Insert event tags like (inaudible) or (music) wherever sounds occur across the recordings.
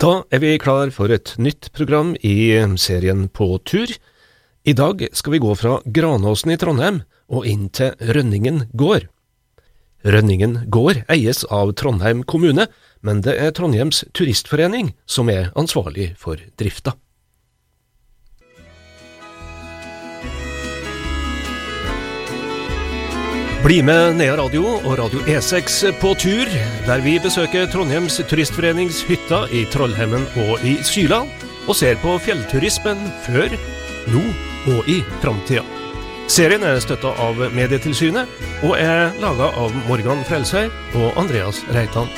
Da er vi klar for et nytt program i serien På tur. I dag skal vi gå fra Granåsen i Trondheim og inn til Rønningen gård. Rønningen gård eies av Trondheim kommune, men det er Trondheims turistforening som er ansvarlig for drifta. Bli med Nea Radio og Radio E6 på tur, der vi besøker Trondheims turistforenings hytter i Trollhemmen og i Syla, og ser på fjellturismen før, nå og i framtida. Serien er støtta av Medietilsynet, og er laga av Morgan Frelsøy og Andreas Reitan.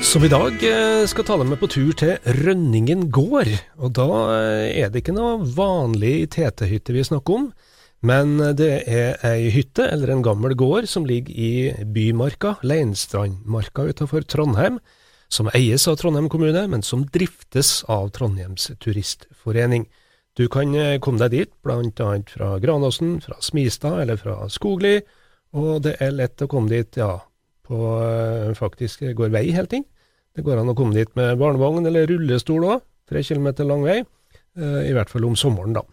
Som i dag eh, skal ta deg med på tur til Rønningen gård. Og da eh, er det ikke noe vanlig tetehytte vi snakker om. Men det er ei hytte, eller en gammel gård, som ligger i Bymarka, Leinstrandmarka utenfor Trondheim, som eies av Trondheim kommune, men som driftes av Trondheims turistforening. Du kan eh, komme deg dit, blant annet fra Granåsen, fra Smistad eller fra Skogli, og det er lett å komme dit, ja, på eh, faktisk går vei helt inn. Det går an å komme dit med barnevogn eller rullestol òg, tre kilometer lang vei, eh, i hvert fall om sommeren, da.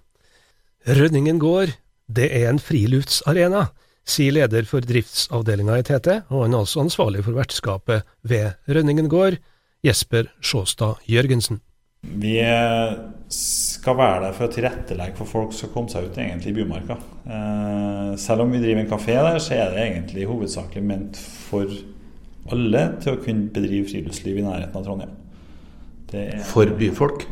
Rønningen gård det er en friluftsarena, sier leder for driftsavdelinga i TT, og han er også ansvarlig for vertskapet ved Rønningen gård, Jesper Sjåstad Jørgensen. Vi skal være der for å tilrettelegge for folk som kommer seg ut egentlig i Bymarka. Eh, selv om vi driver en kafé der, så er det egentlig hovedsakelig ment for alle til å kunne bedrive friluftsliv i nærheten av Trondheim. for byfolk?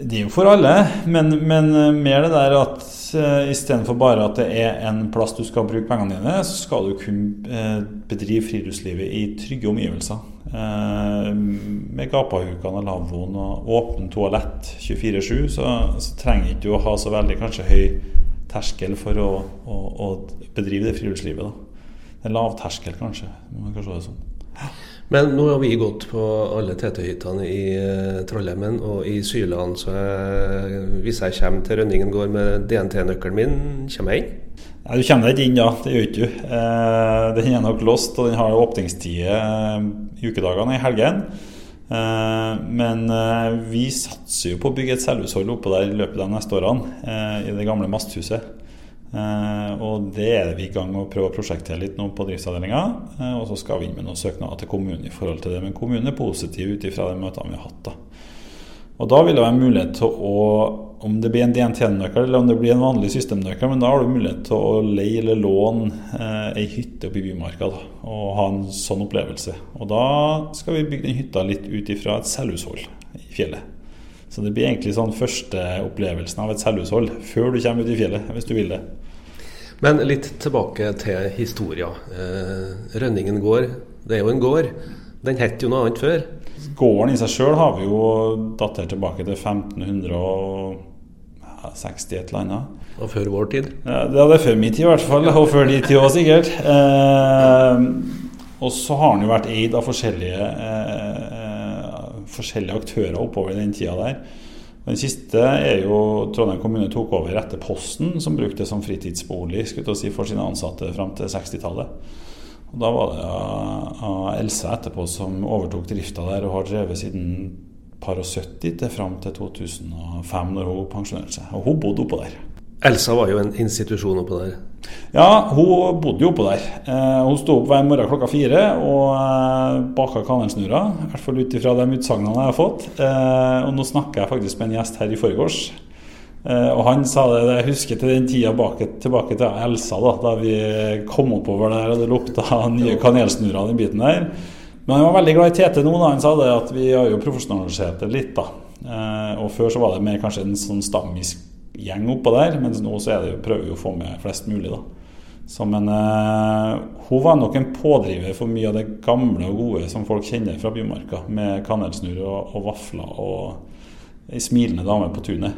Det er jo for alle, men, men mer det der at uh, istedenfor bare at det er en plass du skal bruke pengene dine, så skal du kunne uh, bedrive friluftslivet i trygge omgivelser. Uh, med gapahukene og lavvoen og åpen toalett 24-7, så, så trenger ikke å ha så veldig kanskje høy terskel for å, å, å bedrive det friluftslivet. Da. Det er lav terskel, kanskje. Man kan se det sånn. Men nå har vi gått på alle TT-hyttene i uh, Trollheimen og i Syland, så jeg, hvis jeg kommer til Rønningen gård med DNT-nøkkelen min, kommer jeg inn? Nei, Du kommer deg ikke inn, da. Det gjør ikke du. Eh, den er nok låst, og den har åpningstider eh, i ukedagene i helgen. Eh, men eh, vi satser jo på å bygge et selvhushold oppå der i løpet av de neste årene, eh, i det gamle masthuset. Uh, og det er vi i gang med å prøve å prosjektere litt nå på driftsavdelinga. Uh, og så skal vi inn med noen søknader til kommunen i forhold til det. Men kommunen er positiv ut ifra de møtene vi har hatt. da. Og da vil det være mulighet til å, om det blir en DNT-nøkkel eller om det blir en vanlig systemnøkkel, men da har du mulighet til å leie eller låne eh, ei hytte oppe i Bymarka da, og ha en sånn opplevelse. Og da skal vi bygge den hytta litt ut ifra et selvhushold i fjellet. Så det blir egentlig sånn første opplevelsen av et selvhushold før du kommer ut i fjellet, hvis du vil det. Men litt tilbake til historia. Eh, Rønningen gård, det er jo en gård. Den het jo noe annet før? Gården i seg sjøl har vi jo datert tilbake til 1560 et eller annet. Og før vår tid? Ja, det er før min tid i hvert fall, og før de tid òg sikkert. Eh, og så har den jo vært eid av forskjellige, eh, forskjellige aktører oppover den tida der. Den siste er jo Trondheim kommune tok over etter Posten, som brukte det som fritidsbolig si, for sine ansatte fram til 60-tallet. Og Da var det ja, Elsa etterpå som overtok drifta der og har drevet siden par og 70 til fram til 2005, når hun pensjonerte seg. Og hun bodde oppå der. Elsa var jo en institusjon oppå der? Ja, hun bodde jo oppå der. Eh, hun sto opp hver morgen klokka fire og eh, baka kanelsnurrer. I hvert fall ut ifra de utsagnene jeg har fått. Eh, og nå snakker jeg faktisk med en gjest her i forgårs. Eh, og han sa det, jeg husker til den tida bak, tilbake til Elsa, da, da vi kom oppover der og det lukta (laughs) nye kanelsnurrer, den biten der. Men han var veldig glad i Tete nå. da Han sa det at vi har jo profesjonalisert det litt. da eh, Og før så var det mer kanskje en sånn stammisk gjeng oppå der, mens nå så er det, prøver vi å få med flest mulig. da så, men uh, hun var nok en pådriver for mye av det gamle og gode som folk kjenner fra Bymarka, med kanelsnurr og, og, vafler og ei smilende dame på tunet.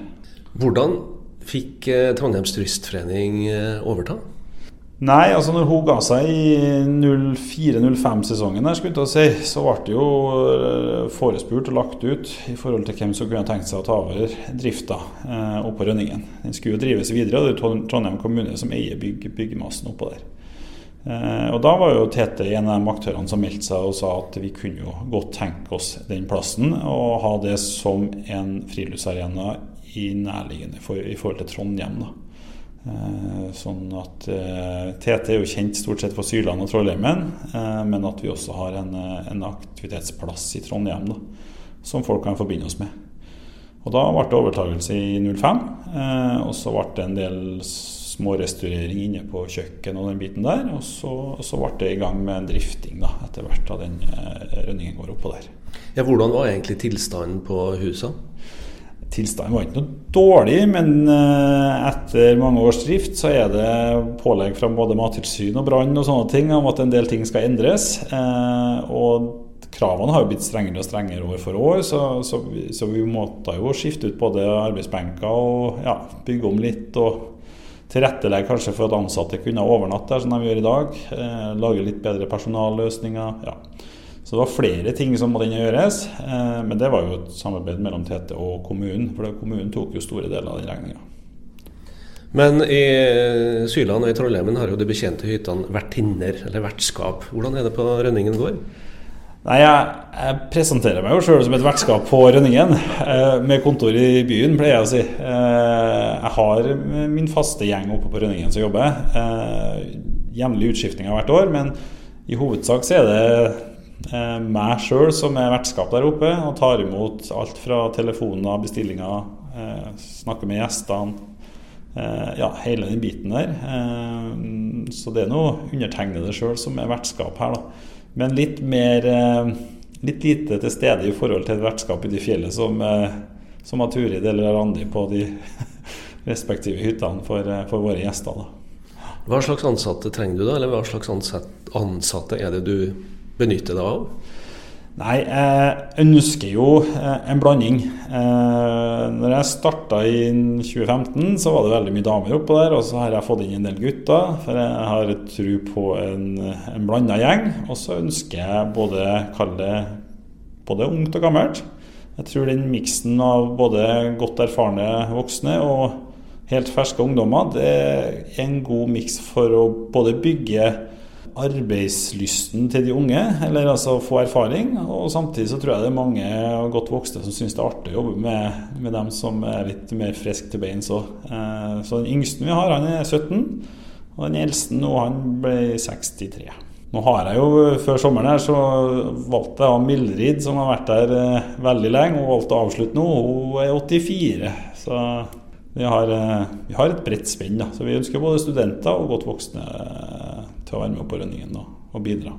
Hvordan fikk eh, Trondheims Turistforening eh, overta? Nei, altså når hun ga seg i 04-05-sesongen, si, så ble det jo eh, forespurt og lagt ut i forhold til hvem som kunne tenkt seg å ta over drifta eh, oppå Rønningen. Den skulle jo drives videre, og det er Trondheim kommune som eier bygg, byggemassen oppå der. Eh, og Da var jo Tete en av de aktørene som meldte seg og sa at vi kunne jo godt tenke oss den plassen og ha det som en friluftsarena i nærliggende for, i forhold til Trondheim. da. Eh, sånn at eh, TT er jo kjent stort sett for Syrland og Trollheimen, eh, men at vi også har en, eh, en aktivitetsplass i Trondheim da, som folk kan forbinde oss med. Og Da ble det overtakelse i 05, eh, og så ble det en del smårestaurering inne på kjøkken og den biten der. Og så, og så ble det i gang med en drifting da, etter hvert da den eh, rønningen går oppå der. Ja, Hvordan var egentlig tilstanden på husa? Tilstanden var ikke noe dårlig, men eh, etter mange års drift så er det pålegg fra både Mattilsynet og brann og sånne ting om at en del ting skal endres. Eh, og kravene har jo blitt strengere og strengere år for år, så, så, vi, så vi måtte jo skifte ut både arbeidsbenker og ja, bygge om litt. og tilrettelegge kanskje for at ansatte kunne overnatte der, som de gjør i dag. Eh, lage litt bedre personalløsninger. ja. Så det var flere ting som måtte gjøres. Eh, men det var jo et samarbeid mellom Tete og kommunen, for kommunen tok jo store deler av den regninga. Men i Syland og i Trollheimen har jo de betjente hyttene vertinner, eller vertskap. Hvordan er det på Rønningen gård? Nei, jeg, jeg, presenterer meg jo sjøl som et vertskap på Rønningen, eh, med kontor i byen, pleier jeg å si. Eh, jeg har min faste gjeng oppe på Rønningen som jobber. Eh, Jevnlig utskiftninger hvert år, men i hovedsak så er det meg sjøl som er vertskap der oppe, og tar imot alt fra telefoner, bestillinger, snakker med gjestene. Ja, hele den biten der. Så det er nå undertegnede sjøl som er vertskap her, da. Men litt mer eh, Litt lite til stede i forhold til et vertskap i de fjellet som, eh, som har Turid eller Randi på de (laughs) respektive hyttene for, eh, for våre gjester. Da. Hva slags ansatte trenger du da, eller hva slags ansatte er det du benytter deg av? Nei, jeg ønsker jo en blanding. Når jeg starta i 2015, så var det veldig mye damer oppå der. Og så har jeg fått inn en del gutter, for jeg har tro på en, en blanda gjeng. Og så ønsker jeg både kalle det både ungt og gammelt. Jeg tror den miksen av både godt erfarne voksne og helt ferske ungdommer, det er en god miks for å både bygge arbeidslysten til de unge, eller altså få erfaring. Og samtidig så tror jeg det er mange godt voksne som syns det er artig å jobbe med, med dem som er litt mer friske til beins òg. Eh, så den yngste vi har, han er 17. Og den eldste nå, han ble 63. Nå har jeg jo, Før sommeren her så valgte jeg Mildrid, som har vært der eh, veldig lenge. Hun valgte å avslutte nå. Hun er 84. Så vi har, eh, vi har et bredt spenn. da, Så vi ønsker både studenter og godt voksne til å være med på Rønningen og, og bidra.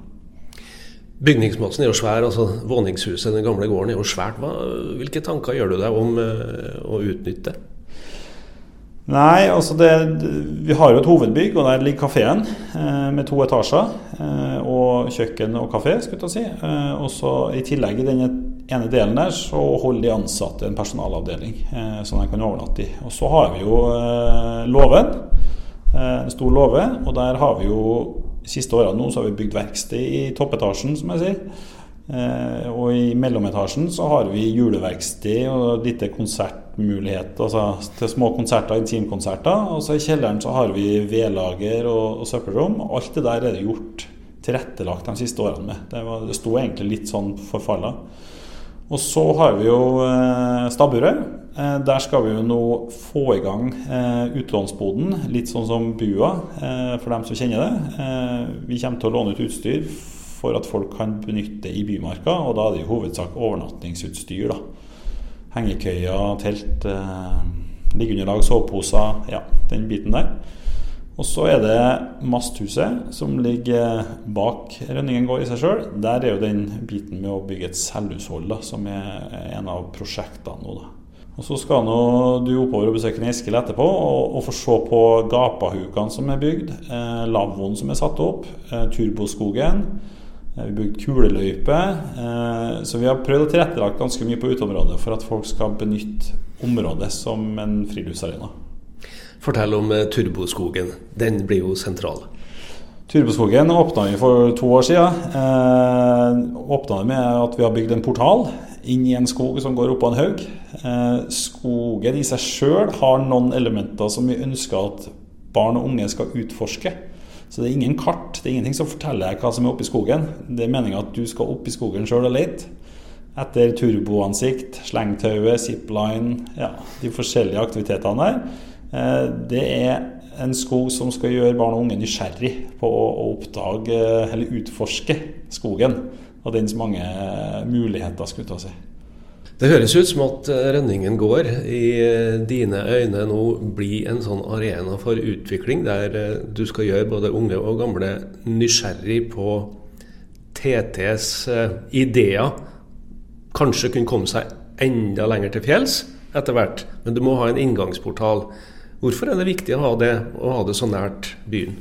Bygningsmassen er jo svær. altså Våningshuset, den gamle gården, er jo svært. Hva, hvilke tanker gjør du deg om uh, å utnytte? Nei, altså det, Vi har jo et hovedbygg, og der ligger kafeen eh, med to etasjer. Eh, og kjøkken og kafé, skulle jeg si. Eh, og så I tillegg i den ene delen der så holder de ansatte en personalavdeling eh, som de kan overnatte i. Og så har vi jo eh, låven. Eh, en stor låve. Og der har vi jo siste årene nå så har vi bygd verksted i toppetasjen, som jeg sier. Eh, og i mellometasjen så har vi juleverksted og lite konsertmulighet. Altså til små konserter, intimkonserter. Og så i kjelleren så har vi vedlager og, og søppelrom. Alt det der er det gjort tilrettelagt de siste årene med. Det, var, det sto egentlig litt sånn forfalla. Og så har vi jo eh, stabburet. Eh, der skal vi jo nå få i gang eh, utlånsboden, litt sånn som Bua, for dem som kjenner det. Vi kommer til å låne ut utstyr for at folk kan benytte i Bymarka, og da er det i hovedsak overnattingsutstyr. da. Hengekøyer, telt, liggeunderlag, soveposer, ja, den biten der. Og så er det Masthuset, som ligger bak Rønningen gård i seg sjøl. Der er jo den biten med å bygge et selvhushold, da, som er en av prosjektene nå. da. Og Så skal nå du oppover og besøke Eskil etterpå og, og, få se på gapahukene som er bygd. Eh, lavvoen som er satt opp. Eh, turboskogen. Eh, vi bygd kuleløype. Eh, så vi har prøvd å tilrettelagt ganske mye på uteområdet for at folk skal benytte området som en friluftsarena. Fortell om eh, turboskogen. Den blir jo sentral. Turboskogen åpna vi for to år siden. Eh, åpna det med at vi har bygd en portal inn i en skog som går oppå en haug. Eh, skogen i seg sjøl har noen elementer som vi ønsker at barn og unge skal utforske. Så det er ingen kart, det er ingenting som forteller deg hva som er oppe i skogen. Det er meninga at du skal opp i skogen sjøl og lete. Etter turboansikt, slengtauet, zipline, ja, de forskjellige aktivitetene der. Eh, det er en skog som skal gjøre barn og unge nysgjerrig på å oppdage eller utforske skogen og dens mange muligheter, skulle ta seg. Det høres ut som at eh, Rønningen gård i eh, dine øyne nå blir en sånn arena for utvikling, der eh, du skal gjøre både unge og gamle nysgjerrig på TTs ideer. Kanskje kunne komme seg enda lenger til fjells etter hvert, men du må ha en inngangsportal. Hvorfor er det viktig å ha det, å ha det så nært byen?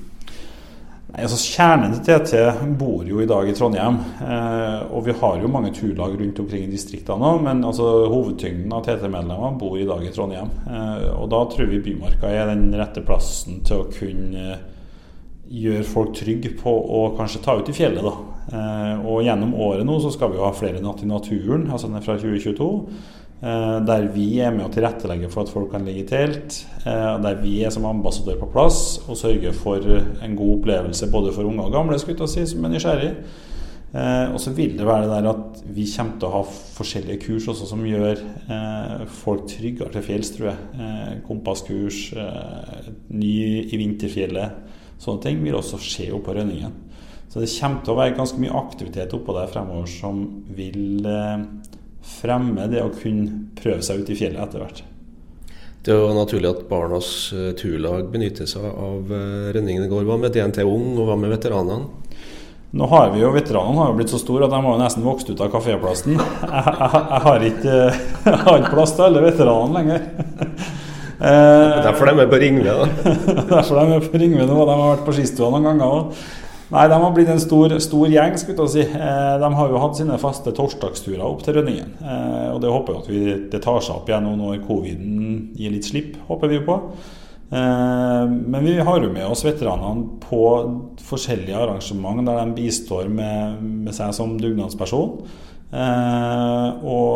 Nei, altså Kjernen til TT bor jo i dag i Trondheim. Eh, og vi har jo mange turlag rundt omkring i distriktene nå, men altså, hovedtyngden av TT-medlemmer bor i dag i Trondheim. Eh, og da tror vi Bymarka er den rette plassen til å kunne gjøre folk trygge på å kanskje ta ut i fjellet. da. Eh, og gjennom året nå så skal vi jo ha flere natt i naturen, altså den er fra 2022. Eh, der vi er med å tilrettelegge for at folk kan ligge i telt. Eh, der vi er som ambassadør på plass og sørger for en god opplevelse både for unge og gamle skulle si, som er nysgjerrig. Eh, og så vil det være det der at vi kommer til å ha forskjellige kurs også som gjør folk tryggere til fjells, tror jeg. Kompasskurs, ny i vinterfjellet. Sånne ting vil også skje oppå Rønningen. Så det kommer til å være ganske mye aktivitet oppå der fremover som vil fremme det å kunne prøve seg ut i fjellet etter hvert. Det er jo naturlig at Barnas eh, turlag benytter seg av renningene i går. Hva med DNT Ung, og hva med veteranene? Nå har vi jo, Veteranene har jo blitt så store at de har nesten vokst ut av kaféplassen. (laughs) Jeg, jeg, jeg, har ikke, (laughs) jeg, har ikke, plass til alle veteranene lenger. (laughs) Derfor de er på Ringve, da? Derfor de er på Ringve nå. De har vært på skistua noen ganger òg. Nei, de har blitt en stor, stor gjeng. skulle jeg si. Eh, de har jo hatt sine faste torsdagsturer opp til Rønningen. Eh, og det håper jeg at vi, det tar seg opp igjen nå når coviden gir litt slipp, håper vi på. Eh, men vi har jo med oss veteranene på forskjellige arrangement der de bistår med, med seg som dugnadsperson. Og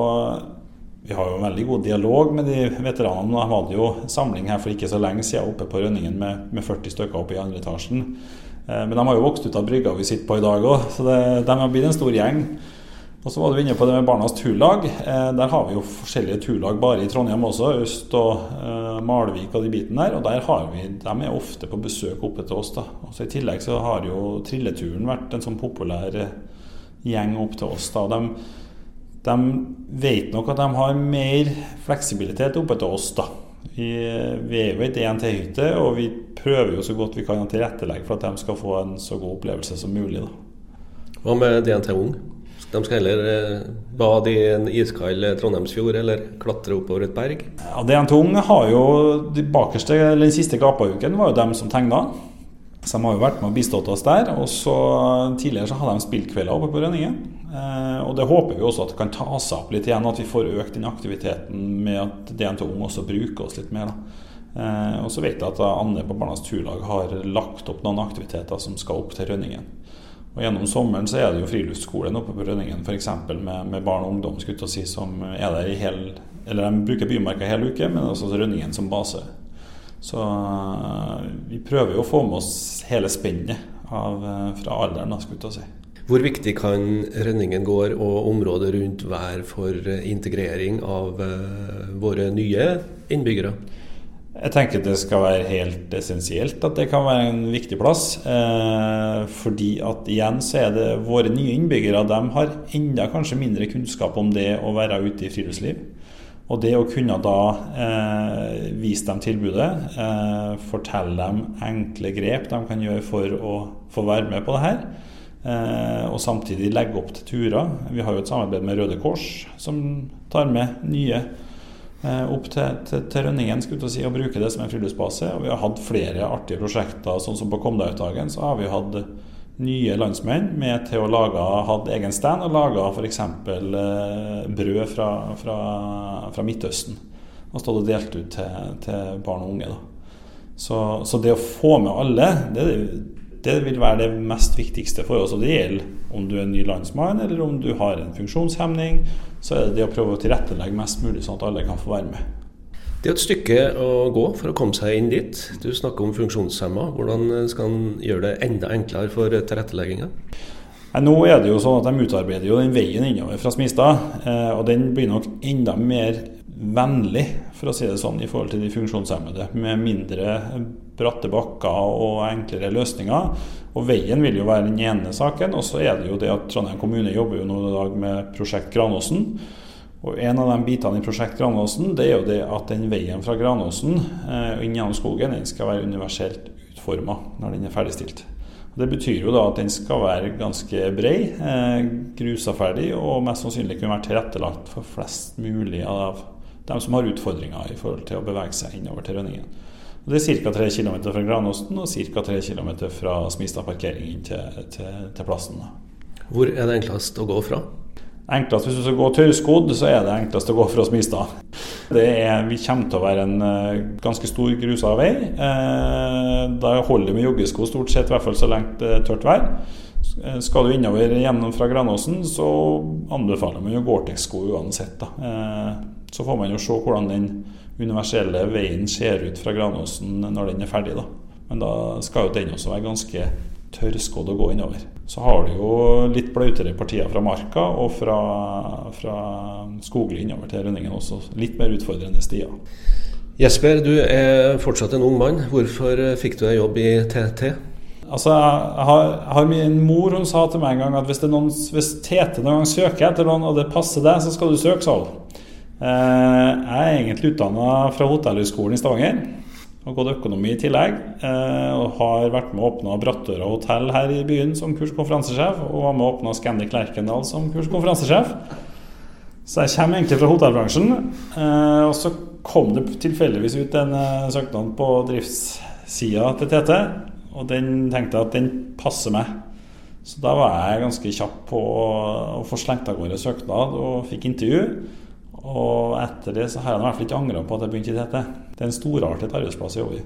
vi har jo en veldig god dialog med de veteranene. De hadde jo samling her for ikke så lenge siden oppe på Rønningen med, med 40 stykker oppe i andre etasjen. Eh, men de har jo vokst ut av brygga vi sitter på i dag òg, så det, de har blitt en stor gjeng. Og så var du inne på det med Barnas turlag. Eh, der har vi jo forskjellige turlag bare i Trondheim også. Øst og uh, Malvik og de bitene der. Og der har vi, de er ofte på besøk oppe til oss. da. Og så I tillegg så har jo trilleturen vært en sånn populær gjeng opp til oss. da. De, de vet nok at de har mer fleksibilitet oppe til oss. da. Vi, vi er jo ei DNT-hytte, og vi prøver jo så godt vi kan å tilrettelegge for at de skal få en så god opplevelse som mulig. Da. Hva med DNT Ung? De skal heller eh, bade i en iskald Trondheimsfjord eller klatre oppover et berg? Ja, DNT Ung har jo de bakerste, eller den siste Gapauken var jo dem som tegna. Så de har jo vært med og bistått oss der. Og så Tidligere så hadde de spillkvelder oppe på Rønningen. Eh, og det håper vi også at det kan ta seg opp litt igjen, at vi får økt den aktiviteten med at DNT Ung også bruker oss litt mer. Eh, og så vet jeg at Anne på Barnas Turlag har lagt opp noen aktiviteter som skal opp til Rønningen. Og Gjennom sommeren så er det jo friluftsskolen oppe på Rønningen f.eks. Med, med barn og ungdom si, som er der i hel, eller de bruker Bymarka hele uke, men også Rønningen som base. Så eh, vi prøver jo å få med oss hele spennet fra alderen. skal skulle jeg si. Hvor viktig kan Rønningen gård og området rundt være for integrering av våre nye innbyggere? Jeg tenker det skal være helt essensielt at det kan være en viktig plass. Eh, fordi at igjen så er det våre nye innbyggere de har enda kanskje mindre kunnskap om det å være ute i friluftsliv. Og det å kunne da eh, vise dem tilbudet, eh, fortelle dem enkle grep de kan gjøre for å få være med på det her, eh, og samtidig legge opp til turer. Vi har jo et samarbeid med Røde Kors som tar med nye Eh, opp til, til, til Rønningen skulle si, og bruker det som en friluftsbase. Og vi har hatt flere artige prosjekter, sånn som på Komdau-dagen så har vi hatt nye landsmenn med til å lage, hatt egen stand og laga f.eks. Eh, brød fra, fra, fra, Midtøsten. Og stått og delt ut til, til barn og unge. Så, så, det å få med alle, det, det vil være det mest viktigste for oss. Og det gjelder om du er en ny landsmann, eller om du har en funksjonshemning. Så er det det å prøve å tilrettelegge mest mulig, sånn at alle kan få være med. Det er et stykke å gå for å komme seg inn dit. Du snakker om funksjonshemma. Hvordan skal en gjøre det enda enklere for tilrettelegginga? Nå er det jo sånn at De utarbeider jo den veien innover fra Smistad, eh, og den blir nok enda mer vennlig, for å si det sånn, i forhold til de funksjonshemmede. Med mindre bratte bakker og enklere løsninger. Og Veien vil jo være den ene saken. Og så er det jo det at Trondheim kommune jobber jo nå i dag med prosjekt Granåsen. Og En av de bitene i prosjekt Granåsen det er jo det at den veien fra Granåsen eh, inn gjennom skogen den skal være universelt utforma når den er ferdigstilt. Det betyr jo da at den skal være ganske brei, eh, grusa ferdig og mest sannsynlig kunne være tilrettelagt for flest mulig av dem som har utfordringer i forhold til å bevege seg innover til Rønningen. Og det er ca. 3 km fra Granåsen og ca. 3 km fra Smistad parkering inn til, til, til plassen. Hvor er det enklest å gå fra? Enklest Hvis du skal gå tørrskodd, så er det enklest å gå fra Smistad. Det er, vi kommer til å være en uh, ganske stor grusa vei. Uh, da holder det med joggesko stort sett, i hvert fall så lenge det er tørt vær. Eh, skal du innover gjennom fra Granåsen, så anbefaler man jo Gore-Tex-sko uansett. Uh, så får man jo se hvordan den universelle veien ser ut fra Granåsen når den er ferdig. da. Men da skal jo den også være ganske tørrskodd å gå innover. Så har du jo litt blautere partier fra Marka og fra, fra Skogli innover til Rønningen også. Litt mer utfordrende stier. Jesper, du er fortsatt en ung mann. Hvorfor fikk du deg jobb i TT? Altså, jeg har, jeg har, Min mor hun sa til meg en gang at hvis, noen, hvis TT noen gang søker etter noen, og det passer deg, så skal du søke, sa hun. Eh, jeg er egentlig utdanna fra Hotellhøgskolen i Stavanger. Og gått økonomi i tillegg. Eh, og har vært med å åpne Brattøra hotell her i byen som kurs- og konferansesjef. Og var med å åpne Scandic Lerkendal som kurs-. Så jeg kommer egentlig fra hotellbransjen. Eh, og så kom det tilfeldigvis ut en søknad på driftssida til TT. Og den tenkte jeg at den passer meg. Så da var jeg ganske kjapp på å få slengt av gårde søknad og fikk intervju. Og etter det så har jeg i hvert fall ikke angra på at jeg begynte i dette. Det er en storartet arbeidsplass å jobbe i.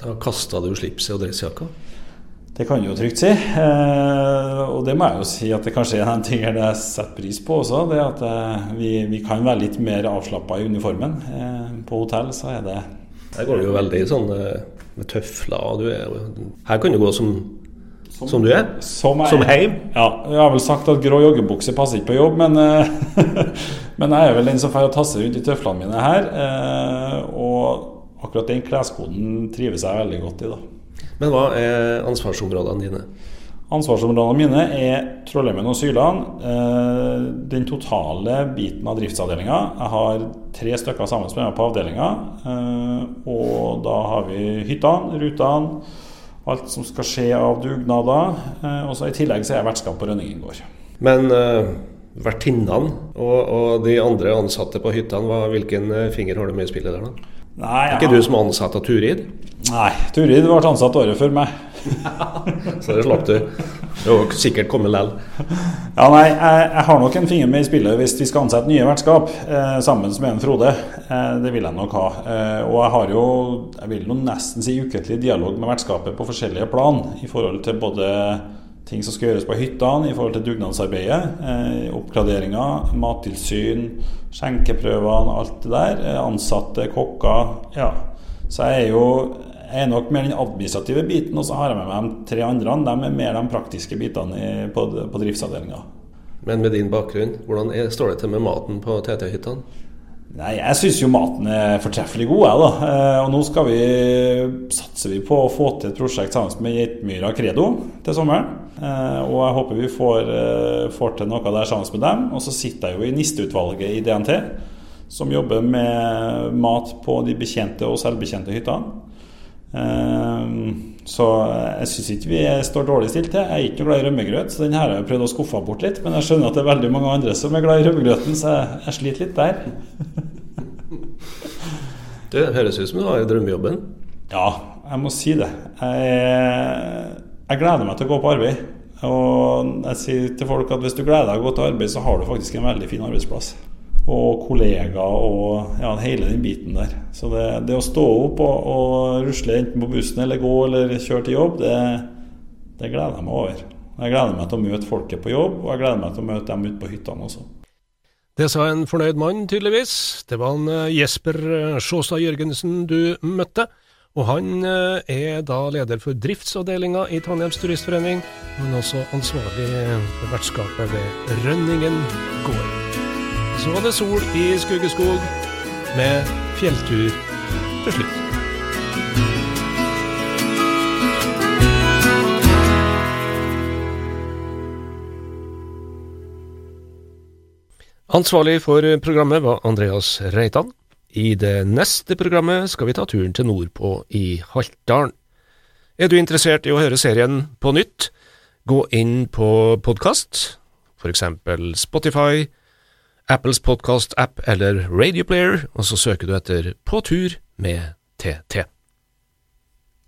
Da kasta du slipset og dressjakka? Det kan du jo trygt si. Eh, og det må jeg jo si at det kanskje er en ting jeg setter pris på også. Det at eh, vi, vi, kan være litt mer avslappa i uniformen. Eh, på hotell så er det Her går det jo veldig sånn eh, med tøfler. Du er, her kan du gå som som, som, du er? Som, som heim? Ja. Jeg har vel sagt at grå joggebukse passer ikke på jobb, men, eh, (laughs) men jeg er vel den som får tasse rundt i tøflene mine her. Eh, og akkurat den kleskoden trives jeg veldig godt i. da. Men hva er ansvarsområdene dine? Ansvarsområdene mine er Trollheimen og Syland. Eh, den totale biten av driftsavdelinga. Jeg har tre stykker sammen med meg på avdelinga. Og da har vi hyttene, rutene alt som skal skje av dugnader. Eh, og så I tillegg så er jeg vertskap på Rønningen gård. Men uh, vertinnene og, og, de andre ansatte på hyttene, hvilken eh, finger har du med i spillet der, da? Nei, ja. ikke du som er ansatt av Turid? Nei, Turid ble ansatt året før meg. Så det slapp du. Det var sikkert kommet likevel. Ja, nei, jeg, jeg, har nok en finger med i spillet hvis vi skal ansette nye vertskap eh, sammen med en Frode. Eh, det vil jeg nok ha. Eh, og jeg har jo, jeg vil jo nesten si ukentlig dialog med vertskapet på forskjellige plan i forhold til både ting som skal gjøres på hyttene i forhold til dugnadsarbeidet. Eh, oppgraderinger, mattilsyn, skjenkeprøvene, alt det der. Eh, ansatte, kokker. Ja. Så jeg er jo jeg er nok mer den administrative biten, og så har jeg med meg de tre andre. De er mer de praktiske bitene på, på driftsavdelinga. Men med din bakgrunn, hvordan er, står det til med maten på TT-hyttene? Nei, Jeg syns jo maten er fortreffelig god, jeg, da. Eh, og nå skal vi, satser vi på å få til et prosjekt sammen med Geitmyra Credo til sommeren. Eh, og jeg håper vi får, eh, får til noe der sammen med dem. Og så sitter jeg jo i nisteutvalget i DNT, som jobber med mat på de bekjente og selvbetjente hyttene. Ehm, så jeg syns ikke vi står dårlig stilt til. Jeg er ikke noe glad i rømmegrøt, så den her har jeg prøvd å skuffe bort litt. Men jeg skjønner at det er veldig mange andre som er glad i rømmegrøten, så jeg, jeg sliter litt der. Det høres ut som du har drømmejobben? Ja, jeg må si det. Jeg, jeg gleder meg til å gå på arbeid. Og jeg sier til folk at hvis du gleder deg å gå til arbeid, så har du faktisk en veldig fin arbeidsplass og kollegaer og ja, hele den biten der. Så det, det å stå opp og, og, rusle enten på bussen eller gå eller kjøre til jobb, det, det, gleder jeg meg over. Jeg gleder meg til å møte folket på jobb, og jeg gleder meg til å møte dem ute på hyttene også. Det sa en fornøyd mann, tydeligvis. Det var en eh, Jesper eh, Sjåstad Jørgensen du møtte. Og han eh, er da leder for driftsavdelinga i Trondheims Turistforening, men også ansvarlig for vertskapet ved Rønningen gård. Så var det sol i Skuggeskog, med fjelltur til slutt. Ansvarlig for programmet var Andreas Reitan. I det neste programmet skal vi ta turen til nordpå i Haltdalen. Er du interessert i å høre serien på nytt, gå inn på podkast, eksempel Spotify, Apples podkast-app eller Radioplayer, og så søker du etter På tur med TT.